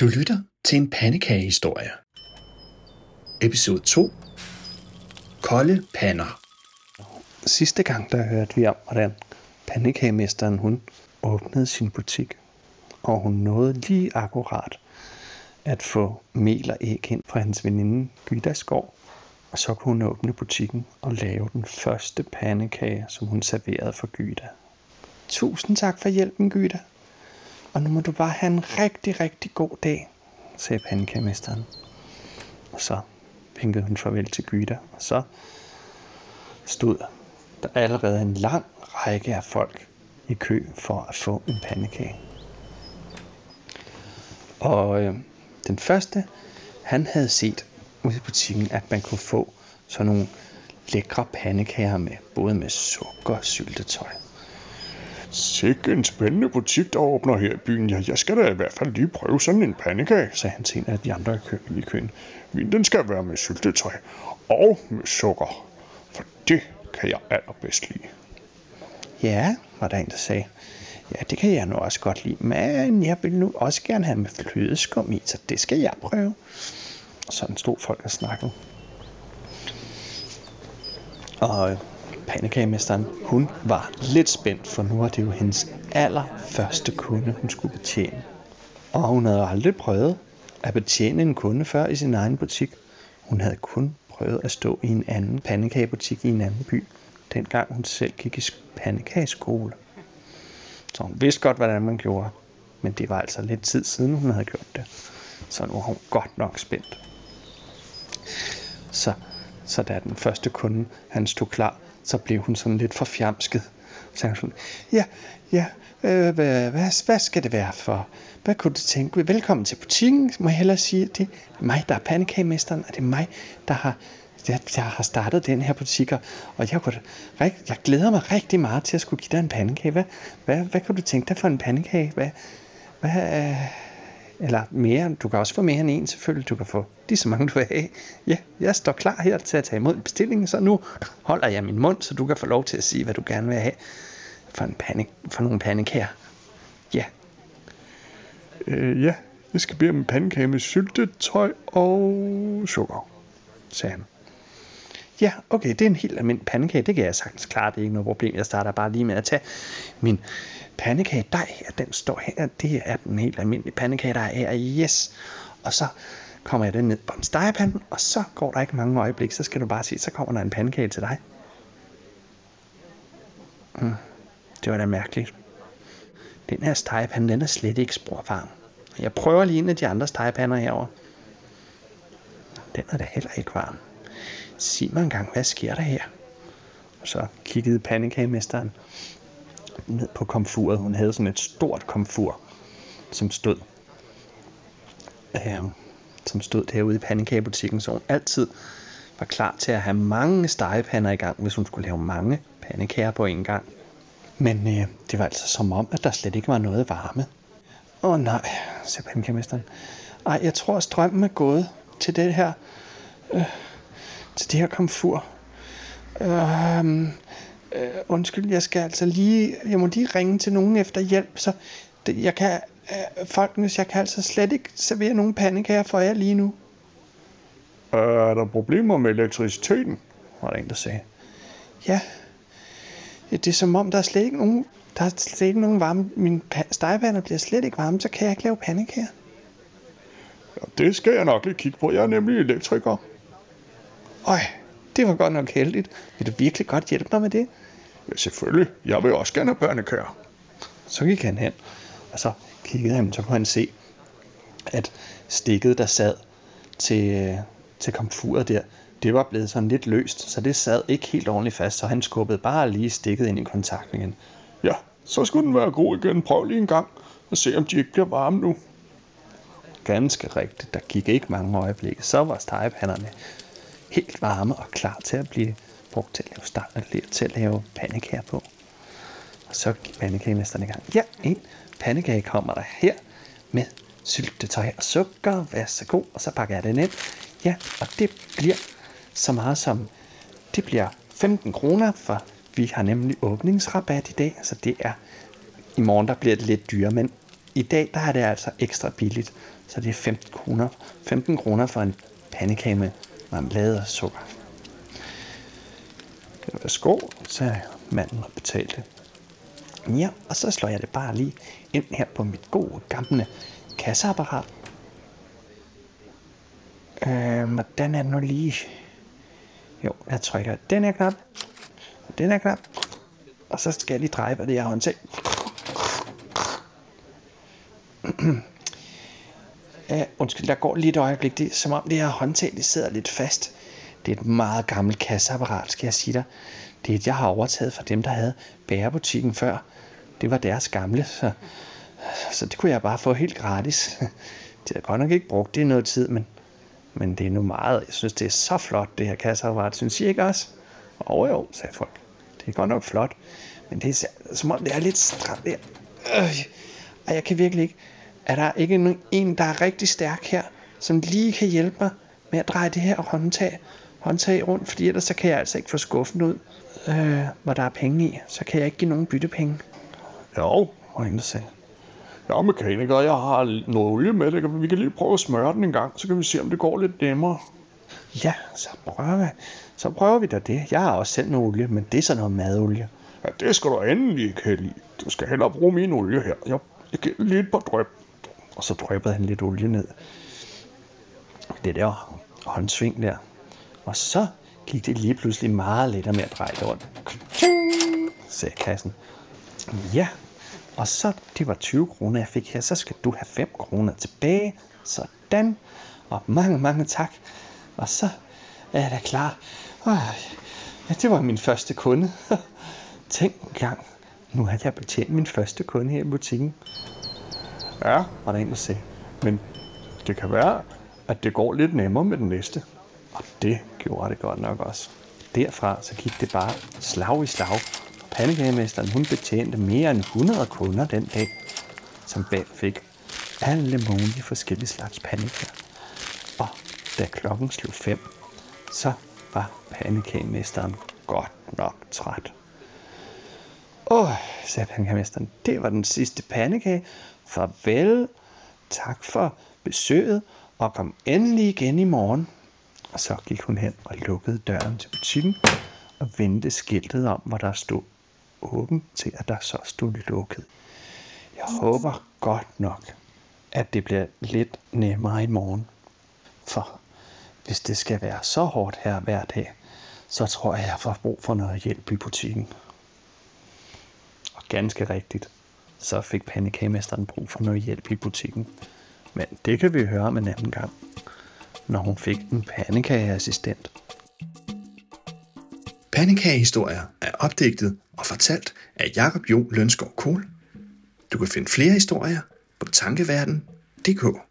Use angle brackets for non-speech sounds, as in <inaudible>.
Du lytter til en pandekagehistorie. Episode 2. Kolde pander. Sidste gang, der hørte vi om, hvordan pandekagemesteren hun åbnede sin butik. Og hun nåede lige akkurat at få mel og æg ind fra hans veninde Gyda Skov, Og så kunne hun åbne butikken og lave den første pandekage, som hun serverede for Gyda. Tusind tak for hjælpen, Gyda. Og nu må du bare have en rigtig, rigtig god dag, sagde pandekagemesteren. Og så vinkede hun farvel til Gyda, og så stod der allerede en lang række af folk i kø for at få en pandekage. Og øh, den første, han havde set ude i butikken, at man kunne få sådan nogle lækre pandekager med, både med sukker og syltetøj. Sikke en spændende butik, der åbner her i byen. Ja, jeg skal da i hvert fald lige prøve sådan en pandekage, sagde han til en af de andre i køen. I køen. Min, den skal være med syltetøj og med sukker, for det kan jeg allerbedst lide. Ja, var der en, der sagde. Ja, det kan jeg nu også godt lide, men jeg vil nu også gerne have med flødeskum i, så det skal jeg prøve. Og sådan stod folk og snakkede. Og pandekagemesteren, hun var lidt spændt, for nu var det jo hendes allerførste kunde, hun skulle betjene. Og hun havde aldrig prøvet at betjene en kunde før i sin egen butik. Hun havde kun prøvet at stå i en anden pandekagebutik i en anden by, dengang hun selv gik i pandekageskole. Så hun vidste godt, hvordan man gjorde, men det var altså lidt tid siden, hun havde gjort det. Så nu var hun godt nok spændt. Så, så da den første kunde, han stod klar, så blev hun sådan lidt forfjamsket. Så han sådan, ja, ja, øh, hvad, hvad, hvad skal det være for? Hvad kunne du tænke? Velkommen til butikken, må jeg hellere sige. Det er mig, der er pandekagemesteren, og det er mig, der har, jeg, jeg har startet den her butik, og jeg, kunne, jeg glæder mig rigtig meget til at skulle give dig en pandekage. Hvad, hvad, hvad kunne du tænke dig for en pandekage? Hvad, hvad, øh, eller mere, du kan også få mere end en selvfølgelig, du kan få lige så mange du vil have. Ja, jeg står klar her til at tage imod bestillingen, så nu holder jeg min mund, så du kan få lov til at sige, hvad du gerne vil have for, en panik, for nogle pandekager. Ja. Øh, ja, jeg skal bede om en pandekage med syltetøj og sukker, sagde han. Ja, okay, det er en helt almindelig pandekage, det kan jeg sagtens klare, det er ikke noget problem. Jeg starter bare lige med at tage min pandekage dej her, den står her, det er den helt almindelige pandekage, der er her, yes. Og så kommer jeg den ned på en stegepande, og så går der ikke mange øjeblik, så skal du bare se, så kommer der en pandekage til dig. Mm, det var da mærkeligt. Den her stegepande, den er slet ikke sporvarm. Jeg prøver lige en af de andre stegepander herover. Den er da heller ikke varm. Sig mig engang, hvad sker der her? Og så kiggede pandekagemesteren ned på komfuret. Hun havde sådan et stort komfur, som stod, øh, som stod derude i pandekagebutikken, så hun altid var klar til at have mange stegepander i gang, hvis hun skulle lave mange pandekager på en gang. Men øh, det var altså som om, at der slet ikke var noget varme. Åh oh, nej, sagde pandekagemesteren. Ej, jeg tror, at strømmen er gået til det her, øh, til det her komfur. Øh, øh, undskyld, jeg skal altså lige, jeg må lige ringe til nogen efter hjælp, så det, jeg kan, øh, folkens, jeg kan altså slet ikke servere nogen pandekager for jer lige nu. Er der problemer med elektriciteten? Var der en, der sagde. Ja, det er som om, der er slet ikke nogen, der er slet ikke nogen varme. Min stegepander bliver slet ikke varme, så kan jeg ikke lave pandekager. Ja, det skal jeg nok lige kigge på. Jeg er nemlig elektriker. Øj, det var godt nok heldigt. Vil du virkelig godt hjælpe mig med det? Ja, selvfølgelig. Jeg vil også gerne have børnekører. Så gik han hen, og så kiggede han, så kunne han se, at stikket, der sad til, til komfuret der, det var blevet sådan lidt løst, så det sad ikke helt ordentligt fast, så han skubbede bare lige stikket ind i kontakten igen. Ja, så skulle den være god igen. Prøv lige en gang og se, om de ikke bliver varme nu. Ganske rigtigt. Der gik ikke mange øjeblikke. Så var stegepanderne helt varme og klar til at blive brugt til at lave, start, til at lave pandekager på. Og så gik pandekagemesteren i gang. Ja, en pandekage kommer der her med syltetøj og sukker. Vær så god. Og så pakker jeg den ind. Ja, og det bliver så meget som, det bliver 15 kroner, for vi har nemlig åbningsrabat i dag, så det er, i morgen der bliver det lidt dyrere, men i dag der er det altså ekstra billigt, Så det er 15 kroner, 15 kroner for en pandekage med marmelade og sukker værsgo, så være sko, sagde manden og betalte. Ja, og så slår jeg det bare lige ind her på mit gode gamle kasseapparat. Øh, hvordan er det nu lige? Jo, jeg trykker den her knap, og den her knap, og så skal jeg lige dreje hvad det her håndtag. Ja, undskyld, der går lige et øjeblik. Det er som om det her håndtag, det sidder lidt fast. Det er et meget gammelt kasseapparat, skal jeg sige dig. Det er et, jeg har overtaget fra dem, der havde bærebutikken før. Det var deres gamle, så, så det kunne jeg bare få helt gratis. <laughs> Det har godt nok ikke brugt det i noget tid, men, men det er nu meget. Jeg synes, det er så flot, det her kasseapparat. Synes I ikke også? Og jo, sagde folk. Det er godt nok flot. Men det er som om, det er lidt stramt der. Øh, jeg kan virkelig ikke. Er der ikke en, der er rigtig stærk her, som lige kan hjælpe mig med at dreje det her håndtag, håndtag rundt? Fordi ellers så kan jeg altså ikke få skuffen ud, øh, hvor der er penge i. Så kan jeg ikke give nogen byttepenge. Jo, Og en, der sagde, Ja, mekaniker, jeg har noget olie med. Det vi kan lige prøve at smøre den en gang, så kan vi se, om det går lidt nemmere. ja, så prøver vi, så prøver vi da det. Jeg har også selv noget olie, men det er sådan noget madolie. Ja, det skal du endelig ikke have lige. Du skal hellere bruge min olie her. Jeg, jeg giver lige et par drøb. Og så dryppede han lidt olie ned. Det der håndsving der. Og så gik det lige pludselig meget lettere med at dreje det rundt. Sagde kassen. Ja, og så, det var 20 kroner, jeg fik her. Så skal du have 5 kroner tilbage. Sådan. Og mange, mange tak. Og så er jeg da klar. Øh, ja, det var min første kunde. <laughs> Tænk engang. Nu har jeg betjent min første kunde her i butikken. Ja, Og der er en, der sagde, men det kan være, at det går lidt nemmere med den næste. Og det gjorde det godt nok også. Derfra så gik det bare slag i slag. Pandekagemesteren hun betjente mere end 100 kunder den dag, som bag fik alle mulige forskellige slags pandekager. Og da klokken slog fem, så var pandekagemesteren godt nok træt. Åh, sagde pandekagemesteren, det var den sidste pandekage. Farvel, tak for besøget, og kom endelig igen i morgen. Og så gik hun hen og lukkede døren til butikken og vendte skiltet om, hvor der stod åben til, at der så stod lukket. Jeg håber godt nok, at det bliver lidt nemmere i morgen. For hvis det skal være så hårdt her hver dag, så tror jeg, jeg får brug for noget hjælp i butikken. Og ganske rigtigt, så fik pandekagemesteren brug for noget hjælp i butikken. Men det kan vi høre om en anden gang, når hun fik en pandekageassistent. Pandekagehistorier er opdigtet og fortalt af Jakob Jo Lønskov Kohl. Du kan finde flere historier på tankeverden.dk.